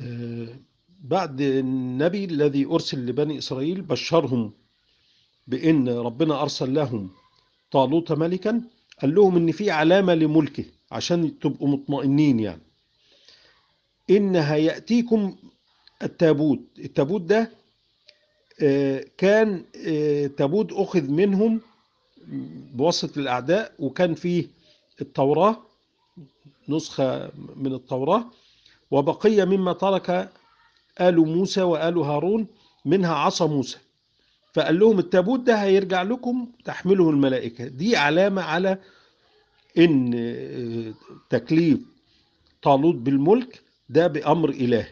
آه، بعد النبي الذي أرسل لبني إسرائيل بشرهم بأن ربنا أرسل لهم طالوت ملكا قال لهم إن في علامة لملكه عشان تبقوا مطمئنين يعني. إن هيأتيكم التابوت. التابوت ده آه، كان آه، تابوت أخذ منهم بواسطة الأعداء وكان فيه التوراة نسخة من التوراة. وبقية مما ترك آل موسى وآل هارون منها عصا موسى. فقال لهم التابوت ده هيرجع لكم تحمله الملائكة. دي علامة على إن تكليف طالوت بالملك ده بأمر إلهي.